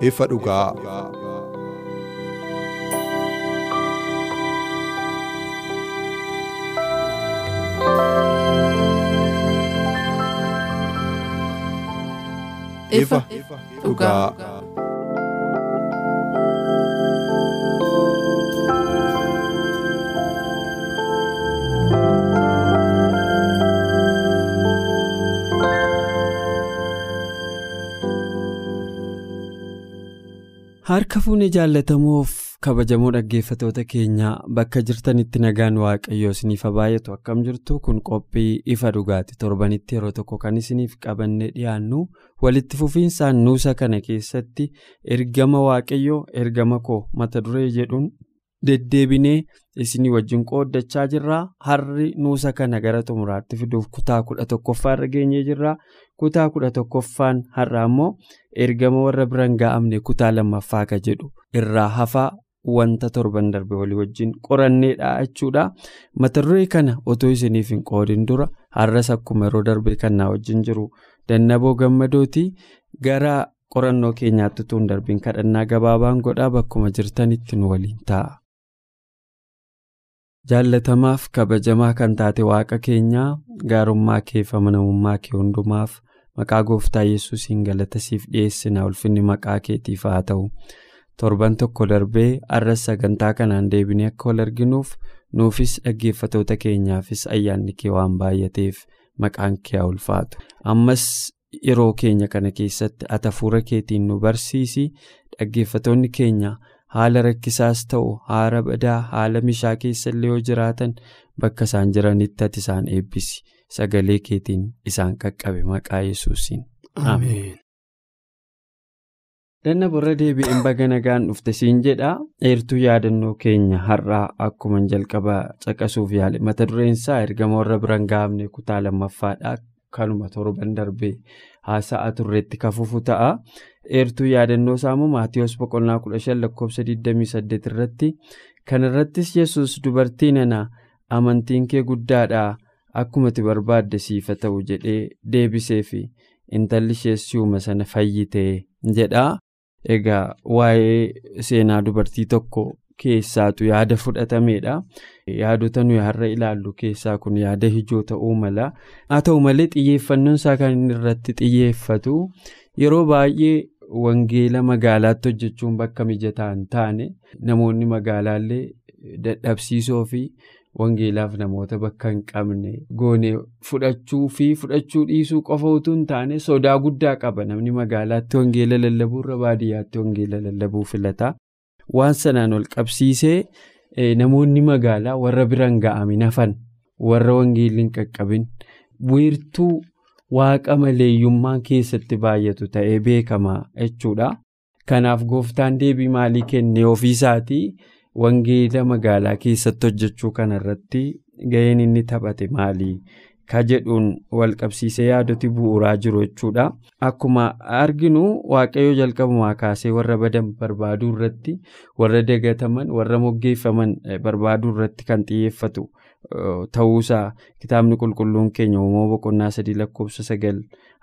Ifa dhugaa. ifa dhugaa. Harka fuunee jaallatamoof kabajamoo dhaggeeffatoota keenyaa bakka jirtanitti nagaan waaqayyoo isiniif baay'atu akkam jirtu? Kun qophii ifa dhugaati. Torbanitti yeroo tokko kan isiniif qabannee dhiyaannu walitti fufiinsaan nuusa kana keessatti ergama waaqayyoo ergama koo mata duree jedhuun deddeebinee isinii wajjin qooddachaa jirra harri nuusa kana gara xumuraatti fiduuf kutaa kudha tokkoffaa irra geenyee jirra kutaa kudha tokkoffaan har'a ammoo ergama warra biraan ga'amne kutaa lammaffaa ka jedhu irraa hafaa wanta torban darbe walii wajjin qoranneedha jechuudha. Mata duree kana otoo isiniif hin qoodin dura har'as akkuma yeroo darbe kan naa wajjin jiru. Dannaboo gammadooti gara qorannoo keenyaatti utuu hin darbiin kadhannaa gabaabaan godhaa bakkuma jirtanitti nu waliin ta'a. Jaallatamaaf kabajamaa kan taate waaqa keenyaa gaarummaa kee fi amanamummaa kee hundumaaf maqaa gooftaa yesuusiin galata siif dhiyeessina ulfinni maqaa keetiif haa ta'u torban tokko darbee arras sagantaa kanaan deebinee akka wal arginuuf nuufis dhaggeeffatoota keenyaafis ayyaanni kee waan baay'ateef maqaan kee haa ulfaatu ammas yeroo keenya kana keessatti ati hafuura keetiin nu barsiisi dhaggeeffatoonni keenya. Haala rakkisaas ta'u haala badaa haala mishaa keessa illee yoo jiraatan bakka isaan jiranitti ati isaan eebbisi sagalee keetiin isaan qaqqabe maqaa yesuusiin. danna borra deebi'een baga nagaan dhufte siin jedha eertuu yaadannoo keenya har'aa akkuma jalqaba caqasuuf yaale mata dureensaa ergama warra biraan ga'amne kutaa lammaffaadha kanuma torban darbee haasa'aa turreetti kafufu ta'a. eertuu yaadannoo saamuu maatiyoos boqonnaa 15 lakkoofsa 28 irratti. Kan irrattis yesus dubartii nana amantiin kee guddaadha. Akkuma ati barbaadde siifa ta'u jedhee deebisee fi intalli ishees si'uma sana fayyite jedha. Egaa waa'ee seenaa dubartii tokko keessaatu yaada fudhatameedha yaadota nuyi har'a ilaallu keessaa kun yaada ijoo ta'uu mala haa ta'u malee xiyyeeffannoon isaa kan inni irratti xiyyeeffatu yeroo baay'ee. Wangeela magaalaatti hojjechuun bakka mijataa hin taane namoonni magaalaallee dadhabsiisoo fi wangeelaaf namoota bakka hin qabne goone fudhachuu fi fudhachuu dhiisuu qofa utuu hin taane sodaa guddaa qaba namni magaalaatti wangeela lallabuu irra baadiyyaatti wangeela lallabuu filata. Waan sanaan ol qabsiisee namoonni magaalaa warra biraan ga'amin hafan warra wangeelli hin qaqqabin wiirtuu. Waaqa maleeyyummaa keessatti baay'atu ta'ee beekama jechuudha. Kanaaf gooftaan deebii maalii kenne ofiisaatii wangeela magaalaa keessatti hojjechuu kanarratti ga'een inni taphate maalii ka jedhuun wal qabsiisee yaadoti bu'uuraa jiru jechuudha. Akkuma arginu waaqayyoo jalqabumaa kaasee warra badan barbaaduu irratti warra dagataman warra moggeeffaman barbaaduu irratti kan xiyyeeffatu. Ta'uusaa kitaabni qulqulluun keenya uumama boqonnaa sadii lakkoofsa sagal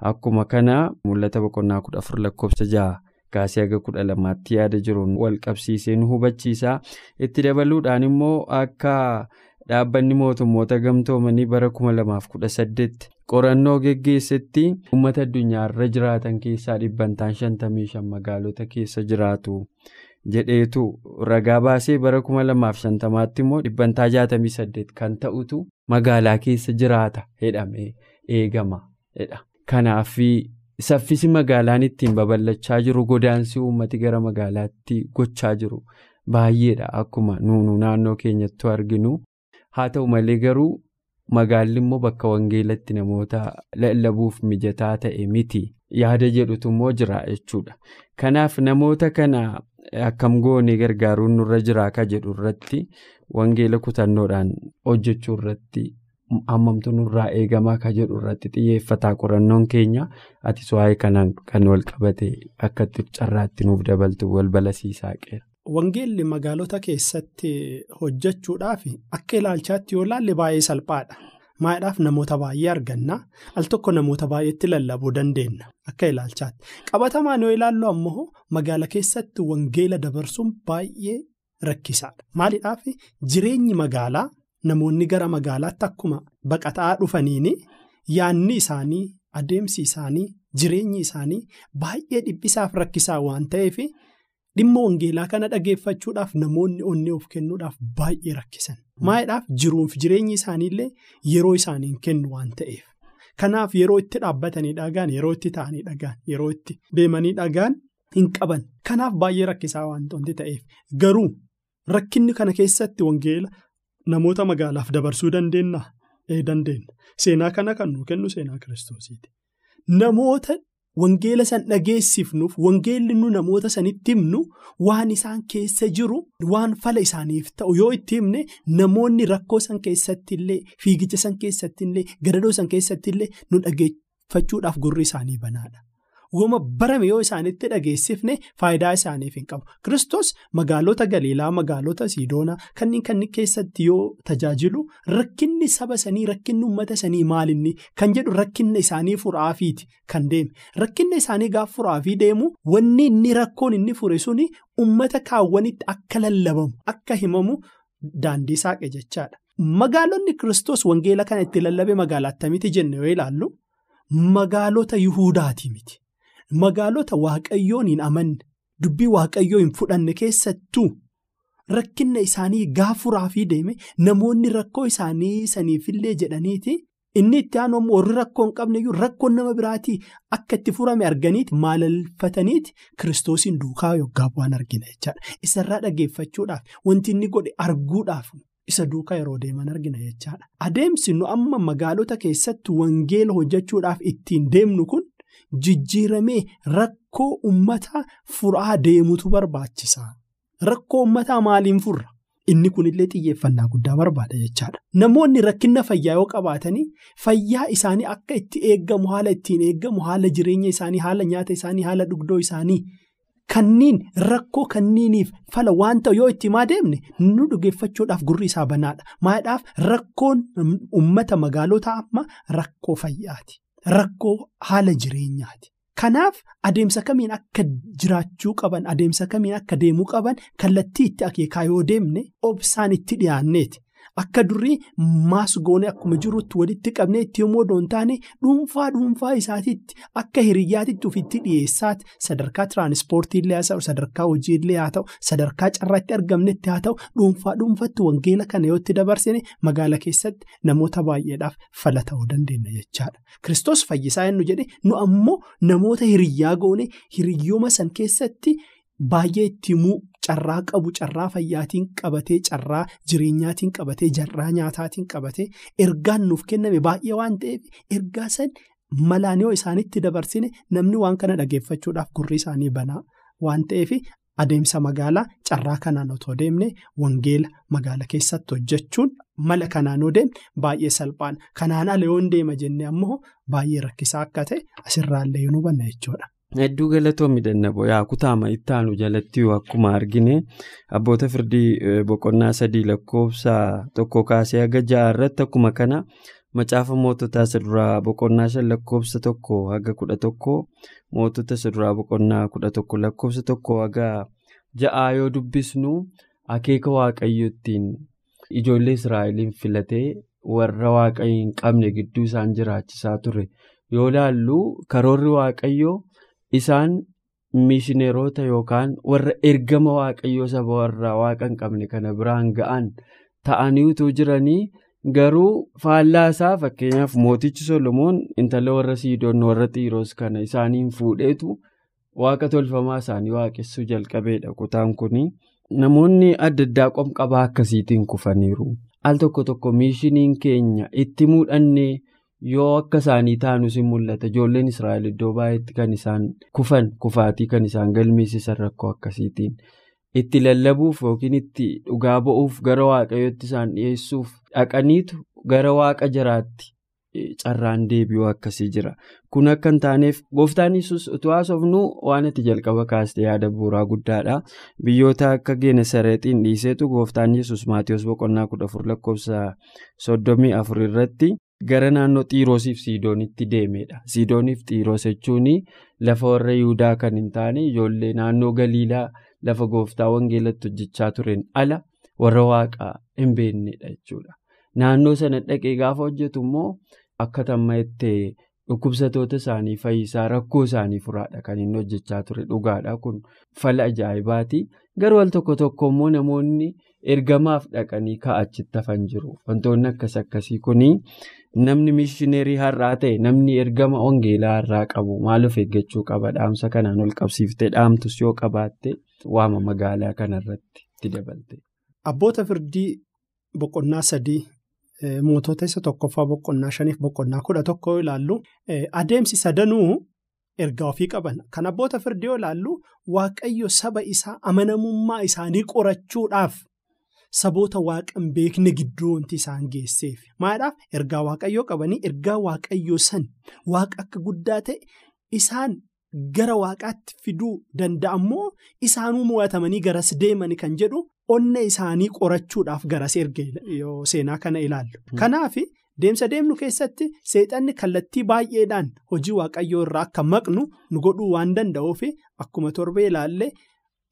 akkuma kana mul'ata boqonnaa kudha afur lakkoofsa jaha kaasee haga kudha lamaatti yaada jiruun wal qabsiisee nu hubachiisa. Itti dabaluudhaan immoo akka dhaabbanni mootummoota gamtoomanii bara kuma lamaaf kudha saddeet qorannoo geggeessetti uummata addunyaarra jiraatan keessaa dhibbantaan shantamii shan magaalota keessa jiraatu. jedheetu ragaa baasee bara kuma lamaaf shantamaatti immoo dhibbantaa jaatamii saddeet kan ta'utu magaalaa keessa jiraata jedhamee eegama. Kanaaf saffisi magaalaan ittiin babal'achaa jiru godaansi uummati gara magaalaatti gochaa jiru baay'eedha akkuma nuunu naannoo keenyatti arginu haa ta'u malee garuu magaalli immoo bakka wangeelatti namoota lallabuuf mijataa ta'e miti yaada jedhutu immoo jira jechuudha kanaaf namoota kana akkam goonee gargaaruun nurra jiraa ka jedhu irratti wangeela kutannoodhaan hojjechuu irratti. hammamtu nurraa eegamaa ka jedhu irratti xiyyeeffataa qorannoon keenya atis waa'ee kanaan kan wal qabate akka carraatti nuuf dabaltu wal balasiisaa qeera. Wangeelli magaalota keessatti hojjechuudhaaf akka ilaalchaatti yoo laalle baay'ee salphaadha. Maayidhaaf namoota baay'ee arganna al tokko namoota baay'eetti lallabuu dandeenya akka ilaalchaatti. Qabatamaan yoo ilaallu ammoo magaala keessatti wangeela dabarsuun baay'ee rakkisaadha. Maaliidhaaf jireenyi magaalaa. Namoonni gara magaalaatti akkuma baqataa dhufaniini yaanni isaanii adeemsi isaanii jireenyi isaanii baay'ee dhiphisaaf rakkisaa waan ta'eef dhimma wangeelaa kana dhageeffachuudhaaf namoonni onnee of kennuudhaaf baay'ee rakkisan. Maayidhaaf jiruuf jireenyi isaaniillee yeroo isaaniin kennu waan ta'eef. Kanaaf yeroo itti dhaabbatanii dhagaan yeroo itti taa'anii dhagaan yeroo itti deemanii dhagaan hin qaban. Kanaaf baay'ee rakkisaa waan ta'eef garuu rakkinni kana keessatti wangeela. Namoota magaalaaf dabarsuu dandeenya seenaa kana kan nu kennu seenaa kiristoosiiti. Namoota wangeela san dhageessifnuuf wangeelli nu namoota sanitti himnu waan isaan keessa jiru waan fala isaaniif ta'u yoo itti himne namoonni rakkoo san keessatti illee fiigicha san keessatti illee gadadoo san keessatti illee nu dhageeffachuudhaaf gurri isaanii banaadha. Wama barame yoo isaanitti dhageessifne faayidaa isaaniif hin qabu. Kiristoos magaalota Galiilaa magaalota Siidoonaa kanneen kanneen keessatti yoo tajaajilu rakkinni saba sanii rakkinni uummata sanii maalinni kan jedhu rakkinna isaanii furaafiiti kan deeme. Rakkinna isaanii gaafa furaafii deemu wanni inni rakkoon inni fure suni uummata kaawwanitti akka lallabamu akka himamu daandii saaqe jechaadha. Magaalonni Kiristoos wangeela kana itti lallabe magaalaa attamiiti jenne yoo ilaallu magaalota Yihuudaati miti. Magaalota waaqayyoon hin amanne dubbii waaqayyoo hin fudhanne keessattuu rakkinna isaanii gaafuraafii deeme namoonni rakkoo isaanii saniifillee jedhaniiti inni itti aanu warri rakkoo hin qabneyyuu rakkoon nama biraatii akka itti furame arganiiti maalalfataniiti kiristoosiin duukaa yoggaa bu'an argina jechaadha. Isarraa dhageeffachuudhaaf wanti inni godhe arguudhaaf isa duukaa yeroo deeman argina jechaadha. Adeemsi nu amma magaalota keessatti wangeela hojjechuudhaaf ittiin deemnu kun. Jijjiiramee rakkoo uummataa furaa deemutu barbaachisa. Rakkoo uummataa maaliin furra? Inni kunillee xiyyeeffannaa guddaa barbaada jechaadha. Namoonni rakkina fayyaa yoo qabaatanii fayyaa isaanii akka itti eeggamu haala ittiin eeggamu haala jireenya isaanii haala nyaata isaanii haala dhugdoo isaanii kanniin rakkoo kanniiniif fala waan ta'u yoo itti himaa deemne nu dhugeeffachuudhaaf gurri isaa banaadha. Maayidhaaf rakkoon uummata magaalotaa amma rakkoo fayyaati. Rakkoo haala jireenyaati. Kanaaf adeemsa kamiin akka jiraachuu qaban adeemsa kamiin akka deemuu qaban kallattii itti akeekaa yoo deemne obsaan itti dhiyaanneeti. Akka durrii maas goone akkuma jirutti walitti qabnee itti yommuu doon taane dhuunfaa dhuunfaa isaatiitti akka hiriyyaatitti ofitti dhiyeessaati sadarkaa tiraanispoortiillee haa ta'u sadarkaa hojiillee haa ta'u sadarkaa carraatti argamnetti haa ta'u dhuunfaa dhuunfatti wangeela kana yoo itti dabarsine magaala keessatti namoota baay'eedhaaf fala ta'uu dandeenya jechaadha. Kiristoos fayyisaa inni jedhe nu ammoo namoota hiriyyaa goone hiriyyooma san keessatti. Baay'ee itti himuu carraa qabu carraa fayyaatiin qabatee carraa jireenyaatiin qabatee carraa nyaataatiin qabatee ergaan nuuf kenname baay'ee waan ta'eef ergaa san malaan yoo isaanitti dabarsine namni waan kana dhageeffachuudhaaf gurri isaanii banaa waan ta'eef adeemsa magaalaa carraa kanaan otoo deemne wangeela magaala keessatti hojjechuun mala kanaan yoo deemne baay'ee salphaan kanaan ala yoo deema jenne ammoo baay'ee rakkisaa akka ta'e asirraallee nu hubanna jechuudha. Hedduu galatoomii dannaboo yaa kutaama ittaanu jalatti akkuma argine abboota firdii boqonnaa sadii lakkoofsa tokko kaasee haga ja'a irratti akkuma kana macaafa moototaa isa duraa boqonnaa shan lakkoofsa tokko haga kudha tokko mootota isa duraa boqonnaa kudha tokko lakkoofsa tokko haga ja'aa yoo dubbisnu akeeka waaqayyootiin ijoollee israa'eliin filatee warra waaqayyo hin qabne gidduu isaan jiraachisaa ture yoo laallu karoorri waaqayyoo. Isaan mishineerota yookaan warra ergama waaqayyoo saba warra waaqa hin qabne kana biraan ga'an ta'anii utuu jiranii Garuu faallaa isaa fakkeenyaaf mootichi Solomoon intala warra Siidoon warra Xiiroos kana isaaniin fuudheetu waaqa tolfamaa isaanii waaqessuu jalqabeedha kutaan kuni. Namoonni adda addaa qomqabaa akkasiitiin kufaniiru. Al tokko tokko miishiniin keenya itti muudhannee yoo akka isaanii taanuus hin mul'ata. Ijoolleen Israa'el iddoo baay'eetti kan isaan kufan kufaatii kan isaan galmeessisan rakkoo akkasiitiin. Itti lallabuuf yookiin itti dhugaa ba'uuf gara waaqayyootti isaan dhiyeessuuf dhaqaniitu gara waaqa jiraatti carraan deebi'uu akkasii jira. Kun akka hin taaneef gooftaan yesus utuu haasofnu waan itti jalqaba kaastee yaada bu'uuraa guddaadha. Biyyoota akka Geenesareexiin dhiiseetu gooftaan yesus Maatiyus boqonnaa kudha afur lakkoofsa soddomii afur irratti gara naannoo Xiiroosiif Siidoonitti deemedha. Siidooniif Xiiroos jechuun lafa warra Yihudaa kan hin taane ijoollee naannoo Galiilaa lafa gooftaa wangeelatti hojjechaa tureen ala warra waaqaa hin beeknedha jechuudha. Naannoo sana dhaqee gaafa hojjetu immoo akka tamma'etti dhukkubsatoota isaanii fayyisaa rakkoo isaanii furaadha kan inni hojjechaa ture dhugaadha kun fala ajaa'ibaati. Garuu al tokko tokko immoo namoonni ergamaaf dhaqanii ka'achitti hafan jiru. Wantoonni akkas akkasii kuni namni mishineerii har'aa ta'e namni ergama wangeelaa har'aa qabu maal of eeggachuu qaba? Dhaamsa kanaan ol qabsiiftee dhaamtus yoo qabaatte waama magaalaa kanarratti itti dabalte. Abboota firdii boqonnaa sadii mootota isa tokkoffaa boqonnaa shaniif boqonnaa kudha tokko yoo ilaallu adeemsi sadanuu ergaa ofii qaban. Kan abboota firdii yoo ilaallu waaqayyo saba isaa amanamummaa isaanii qorachuudhaaf saboota waaqan beekne gidduu wanti isaan geesseef maadhaaf ergaa waaqayyoo qabanii ergaa waaqayyoo san waaqa akka guddaa ta'e isaan. Gara waaqaatti fiduu danda'ammoo isaanuu mo'atamanii garas deemani kan jedhu onna isaanii qorachuudhaaf garas erge seenaa kana ilaallu. Kanaaf deemsa deemnu keessatti seexanni kallattii baay'eedhaan hojii waaqayyoo irraa akka maqnu nu godhuu waan danda'uuf akkuma torbee ilaalle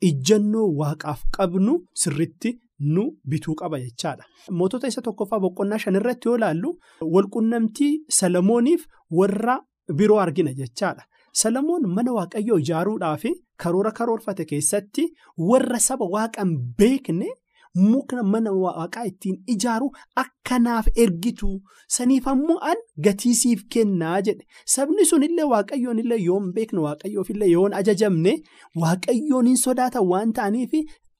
ijjannoo waaqaaf qabnu sirriitti nu bituu qaba jechaadha. Mootota isa tokkoffaa boqonnaa shanirratti yoo ilaallu walqunnamtii Salamooniif warra biroo argina jechaadha. Salamoon mana waaqayyoo ijaaruudhaaf karoora karoorfate keessatti warra saba waaqan beekne mukna mana waaqaa ittiin ijaaru akkanaaf ergitu saniif ammoo an gatiisiif kennaa jedhe sabni sunillee waaqayyoon illee yoon beekne waaqayyoofillee yoon ajajamne waaqayyoon hin sodaatan waan ta'aniif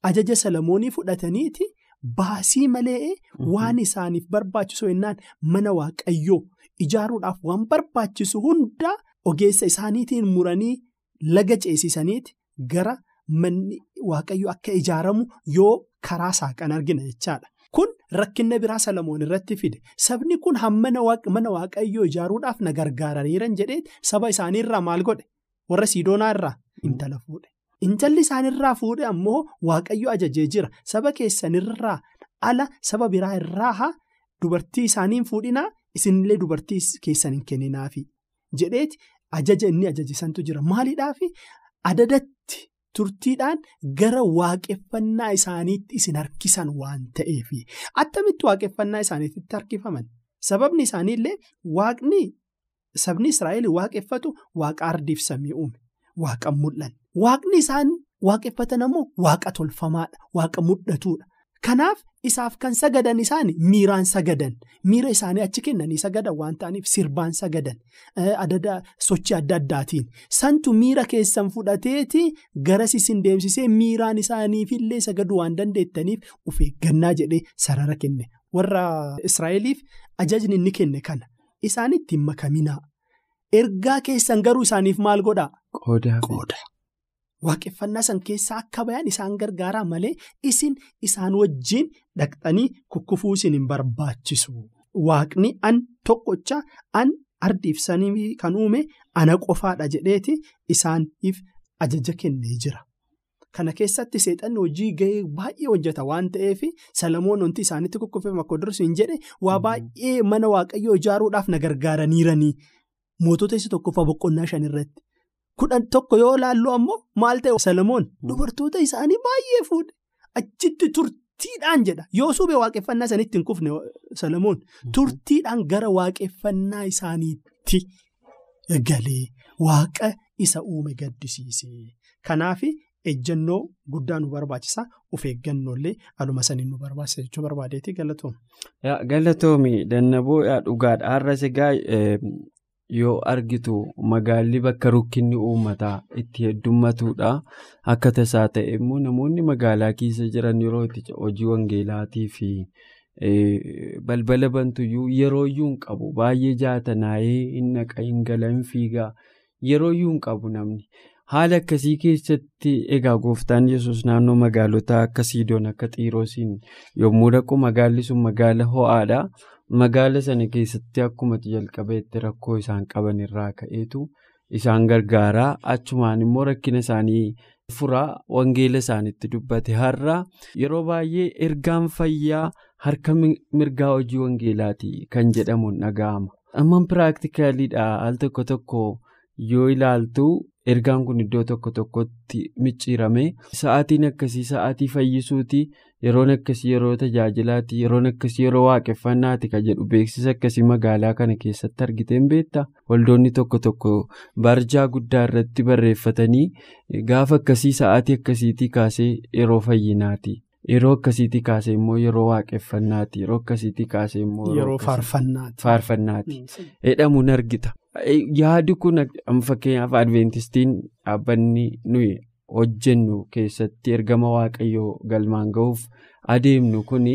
ajaja Salamoonii fudhataniiti baasii malee waan isaaniif barbaachisu yennaan mana waaqayyoo ijaaruudhaaf waan barbaachisu hunda. Ogeessa isaaniitiin muranii laga ceesisaniiti gara manni waaqayyo akka ijaaramu yoo karaa saaqan argina jechaadha. Kun rakkinna biraa Salamoon irratti fide. Sabni kun hammana mana waaqayyoo ijaaruudhaaf na gargaaraniiran jedhee saba isaaniirraa maal godhe? Warra Siidoonaa irraa intala fuudhe. Intalli isaanirraa fuudhe ammoo waaqayyo ajajee jira. Saba keessanirraa ala saba biraa irraa dubartii isaaniin fuudhinaa isinillee dubartii keessan hin kenninaafi. jedheeti ajaja inni ajajisantu jira. Maaliidhaafi adadatti turtiidhaan gara waaqeffannaa isaaniitti isin harkisan waan ta'eefi. Attamitti waaqeffannaa isaaniitti harkifaman? Sababni isaaniillee waaqni sabni israa'el waaqeffatu waaqa ardiif samii uume waaqa mul'an. Waaqni isaan waaqeffatan ammoo waaqa tolfamaadha waaqa mul'atuudha. Kanaaf isaaf kan sagadan isaanii miiraan sagadan miira isaanii achi kennanii sagadan waan ta'aniif sirbaan sagadan adada sochii adda addaatiin. Santu miira keessan fudhateeti garas isin deemsisee miiraan isaaniifillee sagaduu waan dandeettaniif of eeggannaa jedhee sarara kenne. Warra Israa'eliif ajajni inni kenne kana. Isaanitti hin makaminaa ergaa keessan garuu isaaniif maal godhaa? Qooda. Waaqeffannaa san keessaa akka bayan isaan gargaaraa malee isin isaan wajjiin dhaqxanii kukkufuu isin hin barbaachisu. Waaqni an tokkocha an ardiif sanii kan uume ana qofaadha jedheeti isaaniif ajaja kennee jira. Kana keessatti seexanni hojii gahee baay'ee hojjeta waan ta'eef Salamoon wanti isaanitti kukkufee makko dursu hin jedhe waa baay'ee mana waaqayyoo ijaaruudhaaf na gargaaraniiranii mootota isa tokkoffaa boqonnaa shanirratti. Kudhan tokko yoo laallu ammoo maal ta'e? Salamoon dubartoota isaanii baay'ee fuudhe. Achitti turtiidhaan jedha. Yoo suphee waaqeffannaa isaaniitti hin kufne Salamoon turtiidhaan gara waaqeffannaa isaaniitti galee waaqa isa uume gaddisiise. Kanaaf ejjennoo guddaa nu barbaachisa of eeggannollee aluma saniin nu barbaachisa jechuu barbaadeeti galatoom. Galatoomi dannaboo dhugaadha. Har'as egaa yoo argitu magaalli bakka rukkinni uummataa itti heddummatudha. Akka tasaa ta'e immoo namoonni magaalaa keessa jiran yeroo itti hojii wangeelaatii fi balbala bantuyyuu yerooyyuu hin qabu. Baay'ee jaatanaayee hin naqa hin gala hin fiigaa. Yerooyyuu hin qabu namni. haala akkasii keessatti egaa gooftaan yesus naannoo magaalota akka siidoon akka xiiroosiin yommuu dhaqu magaalli sun magaala ho'aadha magaala sana keessatti akkuma jalqabeetti rakkoo isaan qaban irraa ka'eetu isaan gargaaraa achumaan immoo rakkina isaanii furaa wangeela isaanitti dubbate har'a yeroo baay'ee ergaan fayyaa harka mirgaa hojii wangeelaati kan jedhamuun dhaga'ama amma piraaktikaliidha al tokko tokko yoo ilaaltu. ergaan kun iddoo tokko tokkotti micciirame sa'aatiin akkasii sa'aatii fayyisuuti yeroon akkasii yeroo tajaajilaati yeroon akkasii yeroo waaqeffannaati ka jedhu beeksisa akkasii magaalaa kana keessatti argiteen beektaa? Waldoonni tokko tokko barjaa guddaa irratti barreeffatanii gaafa akkasii sa'aatii akkasiitii kaasee yeroo fayyinaati. Yeroo akkasiitii kaasee immoo yeroo waaqeffannaati. Yeroo akkasiitii kaasee immoo yeroo faarfannaati. jedhamuun argita. yaadi kun fakkeenyaaf adventistiin dhaabbanni nuyi hojjennu keessatti ergama waaqayyoo galmaan ga'uuf adeemnu kun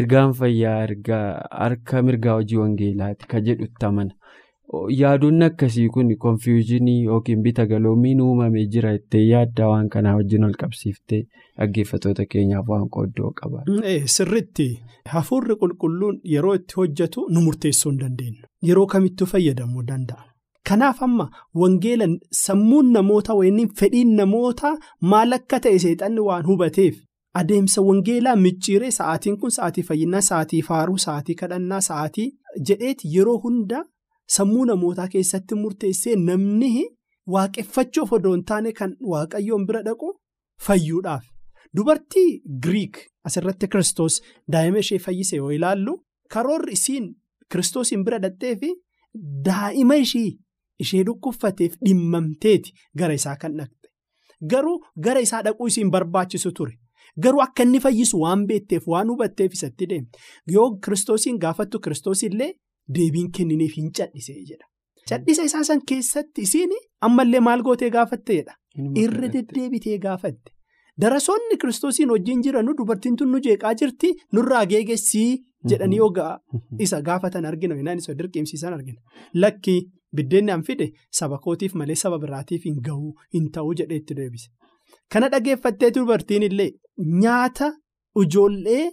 ergaan fayyaa ergaa harka mirgaa hojii wangeelaati ka jedhutti amana yaadonni akkasii kun konfiyuuzinii yookiin bita galoomiin uumamee jira jettee yaaddaa waan kanaa wajjin ol qabsiiftee dhaggeeffatoota keenyaaf waan qooddoo qaba. sirriitti hafuurri qulqulluun yeroo itti hojjetu nu murteessuu hin dandeenyu. Yeroo kamittuu fayyadamuu danda'a. Kanaaf amma wangeela sammuun namoota wayiniin fedhiin namoota maal akka ta'e seexanni waan hubateef adeemsa wangeelaa micciiree sa'aatiin kun sa'aatii fayyinaa sa'aatii faaruu sa'aatii kadhannaa sa'aatii jedheeti yeroo hunda sammuu namootaa keessatti murteessee namni waaqeffachuuf odoo hin taane kan waaqayyoon bira dhaqu fayyuudhaaf. Dubartii Giriik asirratti Kiristoos daa'ima ishee fayyise yoo ilaallu karoorri isiin Kiristoosiin bira dhaqxee fi daa'ima ishii ishee dhukkubfateef dhimmamteeti gara isaa kan dhaqxe. Garuu gara isaa dhaquu isiin barbaachisu ture. Garuu akka inni fayyisu waan beekteef waan hubatteef isatti deemte. Yoo Kiristoosiin gaafattu Kiristoosillee deebiin kenniniif hin cadhisee jedha. Cadhisa isaa san keessatti isiin ammallee maal gootee gaafatteedha. Irra deddeebitee gaafatte. Darasoonni kiristoosiin wajjin jiranu dubartiin tun nu jeeqaa jirti nurraa geegessii jedhanii ogaa isa gaafatan argina. Lakkii biddeenni an fide saba kootiif malee saba biraatiif hin ga'u hin ta'u jedhee itti deebise. Kana dhageeffattee dubartiin illee nyaata ijoollee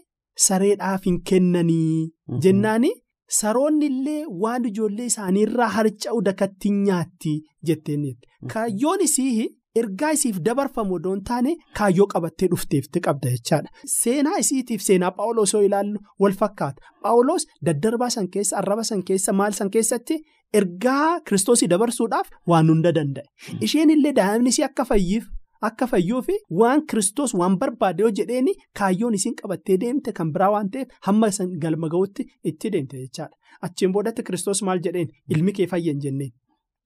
sareedhaaf hin kennanii jennaani saroonni illee waan ijoollee isaaniirraa harca'u dakatti nyaatti jetteen kaayyoon isii. Ergaa isiif dabarfamu odoo hin taane kaayyoo qabattee dhufteefti qabda jechaadha. Seenaa isiitiif seenaa Paawuloos yoo ilaallu wal fakkaata. Paawuloos daddarbaa san keessa arraba san keessa maal san keessatti ergaa kiristoosii dabarsuudhaaf waan hunda danda'e. Isheen illee daa'imni isii akka fayyiif akka fayyuuf waan kiristoos waan barbaade yoo jedheeni kaayyoon isiin qabattee deemte kan biraa waan ta'eef hamma galma ga'utti itti deemte jechaadha. Achiin boodatti kiristoos maal jedheen ilmi kee fayyan jenneen.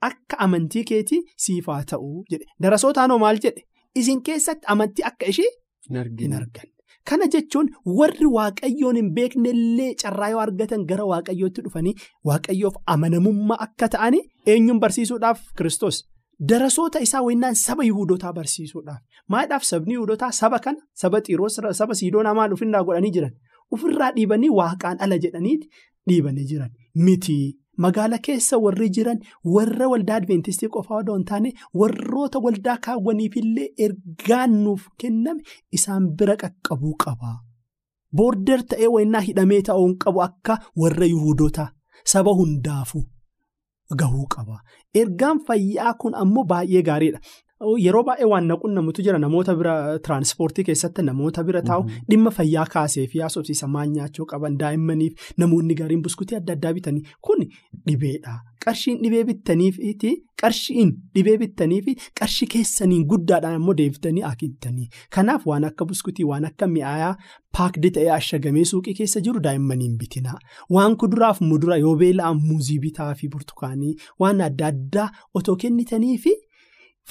Akka amantii keetii siifaa ta'uu jedhe darasootaanoo maal jedhe isin keessatti amantii akka ishee hin arganne. Kana jechuun warri waaqayyoon hin beeknellee carraa yoo argatan gara waaqayyootti dhufanii waaqayyoof amanamummaa akka ta'anii eenyuun barsiisuudhaaf? Kiristoos. Darasoota isaa wayinaan saba yihudotaa barsiisuudhaaf. Maadhaaf sabni yihudotaa saba kana? Saba xiiroos saba siidoonaa maal ofirraa godhanii jiran? Ofirraa dhiibanii waaqaan ala jedhaniiti dhiibanii jiran. Miti. Magaala keessa warri jiran warra waldaa adventistii qofaa odoo hin taane warroota waldaa kaawwaniifillee ergaan nuuf kenname isaan bira qaqqabuu qaba. Boorder ta'ee wayinaa hidhamee ta'uu hin qabu akka warra yihudotaa saba hundaafu gahuu qaba. Ergaan fayyaa kun ammoo baay'ee gaariidha. Yeroo baay'ee waan naquunnamutu jira namoota bira tiraanspoortii keessatti namoota bira taa'u dhimma fayyaa kaasee fi haasofsiisa maal nyaachuu qaban daa'immaniif namoonni gaariin buskutii adda addaa bitanii kun dhibeedha. Qarshiin dhibee bittaniifi qarshiin dhibee bittaniifi qarshii keessaniin guddaadhaan ammoo deebitanii hakiimtanii. Kanaaf waan akka buskutii waan akka mi'aayaa paakdii ta'ee ashagamee suuqii keessa jiru daa'immaniin bitina. Waan kuduraaf mudura yoo beela'an muuzii bitaa fi burtukaanii waan adda addaa otoo kennitaniifi.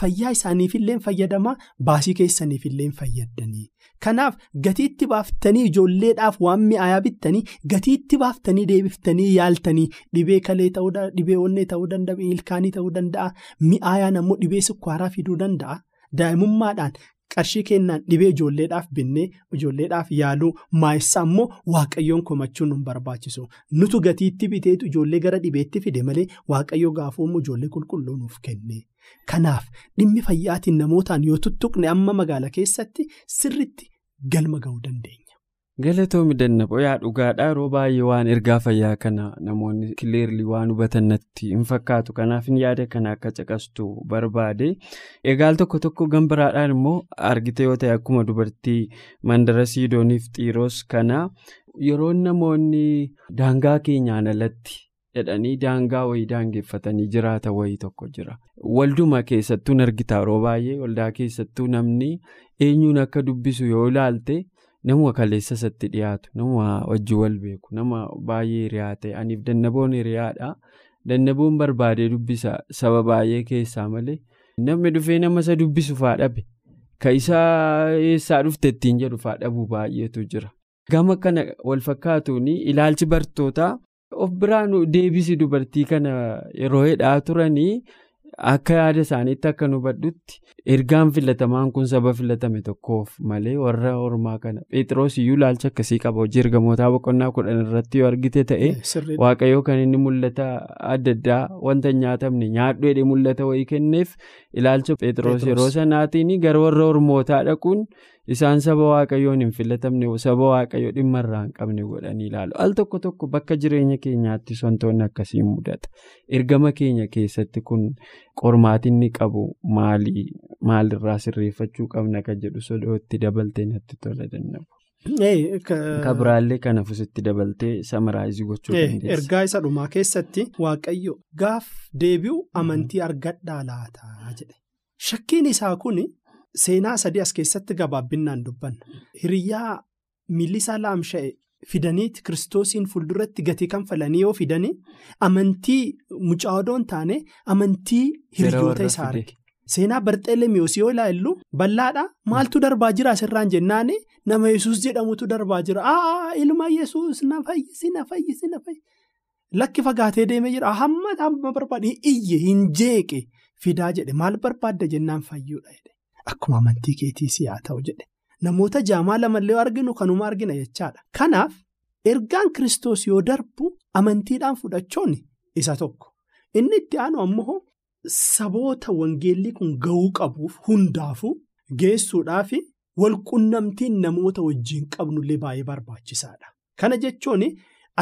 Fayyaa isaaniifillee fayyadamaa baasii keessaniifillee fayyadanii. Kanaaf gatiitti baaftanii ijoolleedhaaf waan mi'aayaa bittanii gatiitti baaftanii deebiftanii yaaltanii dhibee kalee ta'uu dhibee onnee ta'uu danda'a ilkaanii ta'uu danda'a mi'aayaan ammoo dhibee sukkaaraa fiduu danda'a daa'imummaadhaan qarshii kennaan dhibee ijoolleedhaaf binnee ijoolleedhaaf yaaluu maayessaa ammoo waaqayyoon komachuun nu barbaachisu nutu gatiitti biteetu ijoollee gara dhibeetti fide malee waaqayyo gaafuummoo ijoollee qulqulluu nuuf kenne. Kanaaf dhimmi fayyaatiin namootaan yoo tuttuqne amma magaala keessatti sirriitti galma ga'uu dandeenya. Galatoomii dannaboo yaa dhugaadhaa yeroo baay'ee waan ergaa fayyaa kana namoonni kileerlii waan hubatan natti hin fakkaatu kanaaf yaada kana akka caqastu barbaade egaal tokko tokko gambiraadhaan immoo argite yoo ta'e akkuma dubartii mandara siidooniif xiiroos kana yeroo namoonni daangaa keenyaan alatti. Jedhanii daangaa wayii daangeffatanii jiraata wayii tokko jira. Walduma keessattuu argita. Yeroo baay'ee waldaa keessattuu namni eenyuun akka dubbisu yoo ilaalte nama kaleessa isatti dhiyaatu nama wajji wal beeku nama baay'ee hiriyaa ta'e. Aniif dannaboon hiriyaadha dannaboon barbaadee dubbisa. Saba baay'ee keessaa malee namni dhufee nama isa dubbisu faadhabe ka isaa eessaa dhufte ittiin jedhu faadhabuu baay'eetu jira. Gama kana wal fakkaatuun ilaalchi bartootaa. Of biraan deebisi dubartii kana yeroo hidhaa turanii akka yaada isaaniitti akka nu badhutti ergaan filatamaan kun saba filatame tokkoof malee warra ormaa kana phexros iyyuu ilaalcha akkasii qaba. Hojii ergamootaa boqonnaa kudhan irratti yoo argite ta'e waaqayyoo kan inni mul'ata adda addaa wanta nyaatamne. Nyaadhu jedhee mul'ata wayii kenneef ilaalcha phexros yeroo sanaatiin gara warra ormootaa dhaquun. Isaan saba waaqayyoon hin filatamne saba waaqayyoo dhimma irraa hin qabne godhanii ilaalu. Al tokko tokko bakka jireenya keenyaattis wantoonni akkasii mudata. Ergama keenya keessatti kun qormaatinni qabu maalirraa sirreeffachuu qabna kan jedhu sodootti dabaltee natti tola dandabu. Kabiraallee kanaafus itti dabaltee samaraayizii gochuu dandeessa. Ergaa isa dhumaa keessatti waaqayyo gaaf deebi'u amantii argadhaa laataa jedhe. Shakkiin isaa kun. Seenaa sadii as keessatti gabaabbinaan dubbanna. Hiriyyaa miillisaa laamsha'e fidaniiti kiristoosiin fuulduratti gatii kanfalanii yoo fidanii amantii mucaa odoo hin taane amantii hiriyoota isaa arge. Seenaa Barxeelemiyoos yoo ilaallu bal'aadhaa maaltu darbaa jira asirraan jennaan nama yesus jedhamutu darbaa jira. Aa ilma yesus na fayyisi na fayyisi na fayyisi. Lakki fagaatee deemee jira hamma hamma barbaade iyye hin jeeqe fidaa jedhe maal barbaadda jennaan fayyuudha. Akkuma amantii keetiis haa ta'u jedhe namoota jaamaa lamallee arginu kanuma argina jechaadha. Kanaaf ergaan kiristoos yoo darbu amantiidhaan fudhachuun isa tokko inni itti aanu ammoo saboota wangeellii kun ga'uu qabuuf hundaafuu geessuudhaaf walqunnamtiin namoota wajjin qabnullee baay'ee barbaachisaadha. Kana jechuun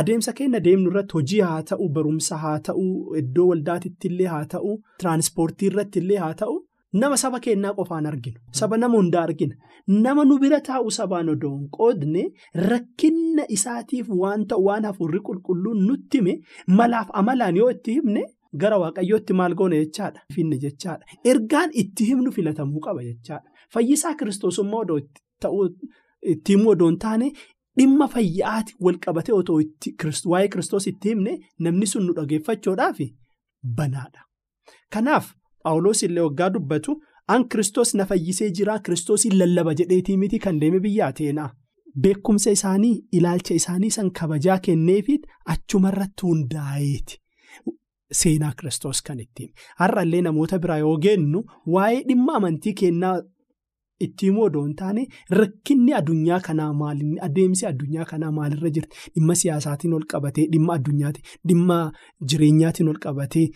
adeemsa keenya deemnu irratti hojii haa ta'u barumsa haa ta'u iddoo waldaatitti illee haa ta'u tiraanspoortii irratti illee haa ta'u. Nama saba keenyaa qofaan arginu. Saba nama hundaa argina. Nama nu bira taa'u sabaan odoo hin qoodne rakkina isaatiif waan ta'u waan hafuurri qulqulluun nutti hime malaaf amalaan yoo itti himne gara waaqayyootti maal goone jechaadha. Finne jechaadha. Ergaan itti himnu filatamuu qaba jechaadha. Fayyisaa kiristoosummaa odoo itti himuu odoo hin taane dhimma fayyaati wal qabatee otoo waa'ee kiristoos itti himne namni sun nu dhageeffachuudhaaf banaadha. Kanaaf. Paawuloos illee waggaa dubbatu an kiristoos na fayyisee jira kiristoosiin lallaba jedheetii miti kan deeme biyyaa teenaa beekumsa isaanii ilaalcha isaanii san kabajaa kenneefiit achumarratti hundaa'eeti seenaa kiristoos kan ittiin har'allee namoota biraa yoo geennu waa'ee dhimma amantii kennaa itti himuu odoo hin taane rakkinni addunyaa kanaa maalinni adeemsi addunyaa kanaa maalirra jirti dhimma siyaasaatiin ol qabatee dhimma addunyaati dhimma jireenyaatiin ol qabatee.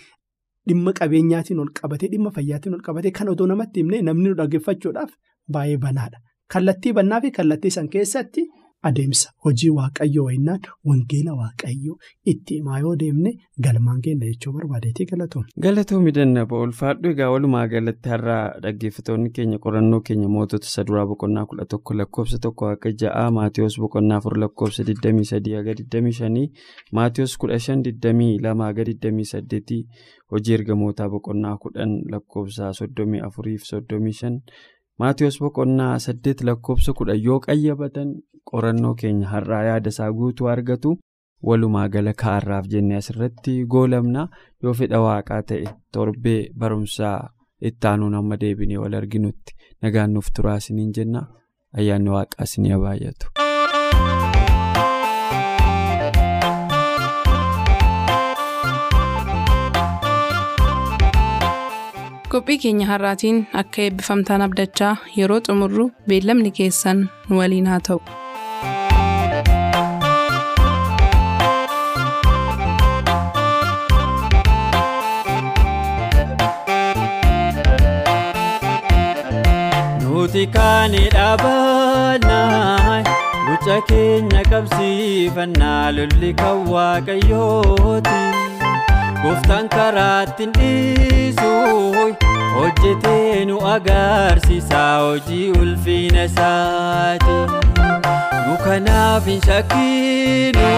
Dhimma qabeenyaatiin ol qabatee dhimma fayyaatiin ol qabatee kan otoo namatti himne namni nu dhaggeeffachuudhaaf baay'ee banaadha. Kallattii bannaa fi kallattii san keessatti adeemsa hojii waaqayyoo wayinnaan wangeela waaqayyoo itti himaa yoo deemne galmaan keenya jechuu barbaadeetii galatoom. Galatoomii dannaba ulfaadhu egaa walumaa galatti har'aa dhaggeeffatoonni keenya qorannoo keenya mootota isa duraa boqonnaa kudha tokko lakkoofsa tokko akka ja'a maatiyoos boqonnaa afur lakkoofsa 23 haga 25 maatiyoos kudha shan 22 haga 28 hojii ergamootaa boqonnaa kudhan lakkoofsa 34 fi 35 maatiyoos boqonnaa 8 lakkoofsa kudhan yoo qayyabatan. qorannoo keenya har'aa yaada isaa guutuu argatu walumaa gala kaa'arraaf jennee asirratti goolamna yoo fedha waaqaa ta'e torbee barumsaa ittaanuun amma deebinee wal arginutti nagaan nuuf turaa isiniin jenna ayyaanni waaqaa isinii haa baay'atu. Qophii keenya har'aatiin akka eebbifamtaan abdachaa yeroo xumurru beellamni keessan nu waliin haa ta'u. nuti kaanii dhaabannaa guca keenya qabsiifannaa lolli kan waaqayyooti. gooftaan karaatti dhiisu hojjetee nu agarsiisa hojii ulfina isaati. Nu kanaaf hin shakkinu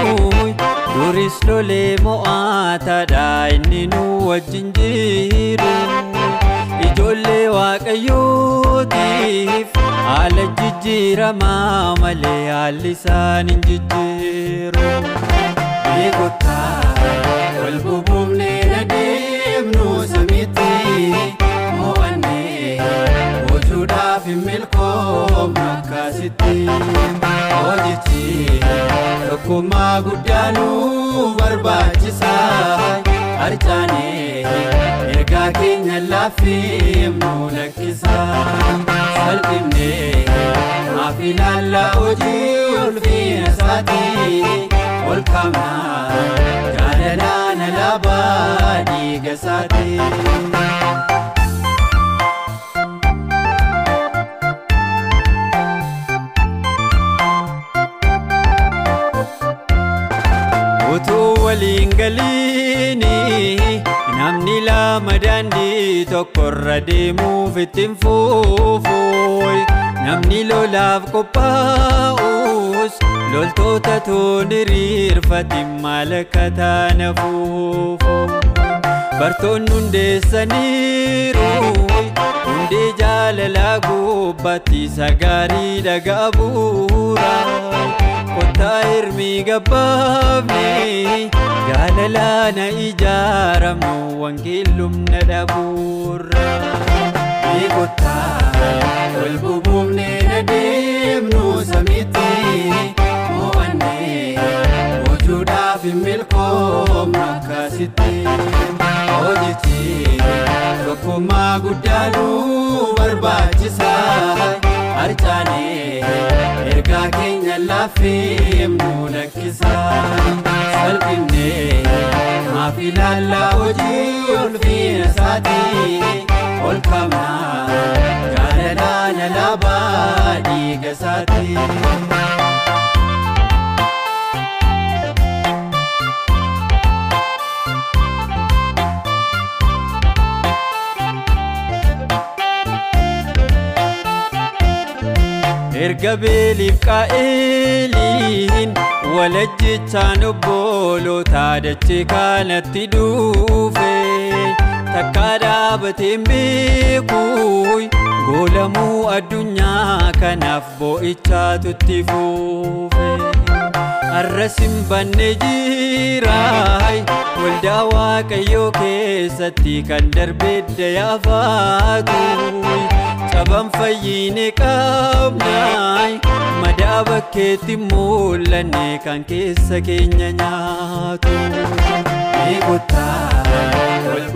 duris lolee mo'aataadha inni nu wajjin jiru ijoollee waaqayyootiif haala jijjiiramaa malee haalli isaan hin jijjiiru. wal bubuufnee adeemnu samiitti hojuudhaaf hin milkoomnu akkasitti hojichi tokkummaa guddaanuu barbaachisa harcaanee ergaa keenya laafeemnu lakkisa salphifnee maaf ilaallaa hojii ulfina isaatii ol kaamnaa jaalalaa na laabaa dhiiga isaatii. Utuu waliin galiini namni lama daandii tokkorra deemuuf ittiin fuufuun namni lolaaf qophaa'us loltoota toon hiriirfatiin maal akka taana fuufu bartoonni hundeessaniiru hundee jaalalaa gubbaatti sagaarii dhagaa bu'uura. Kottaa hirmii gabbaafne jaalalaana ijaaramnu wangeellumna dhabuurra. Kottaa wal bubuufnee adeemnu samiitti mo'annee hojuudhaaf hin milkoomnu akkasitti hojichi tokkummaa guddaanuu barbaachisa harcaanee ergaa keenya laafeemnu lakkisa salphifnee maaf ilaallaa hojii ulfina isaatii ol kaamnaa jaalalaa na laabaa dhiiga isaatii. Erga beeliif qaa'eliin walajjichaan obbolootaa dachee kanatti dhufe takkaa dhaabateen beekuun goolamuu addunyaa kanaaf boo'ichaatu itti fufe arras hin banne jiraay waldaa waaqayyoo keessatti kan darbee dayaafaatu. qaban fayyine qabnaay madaa bakkeetti mul'anne kan keessa keenya nyaatu. Kottaa wal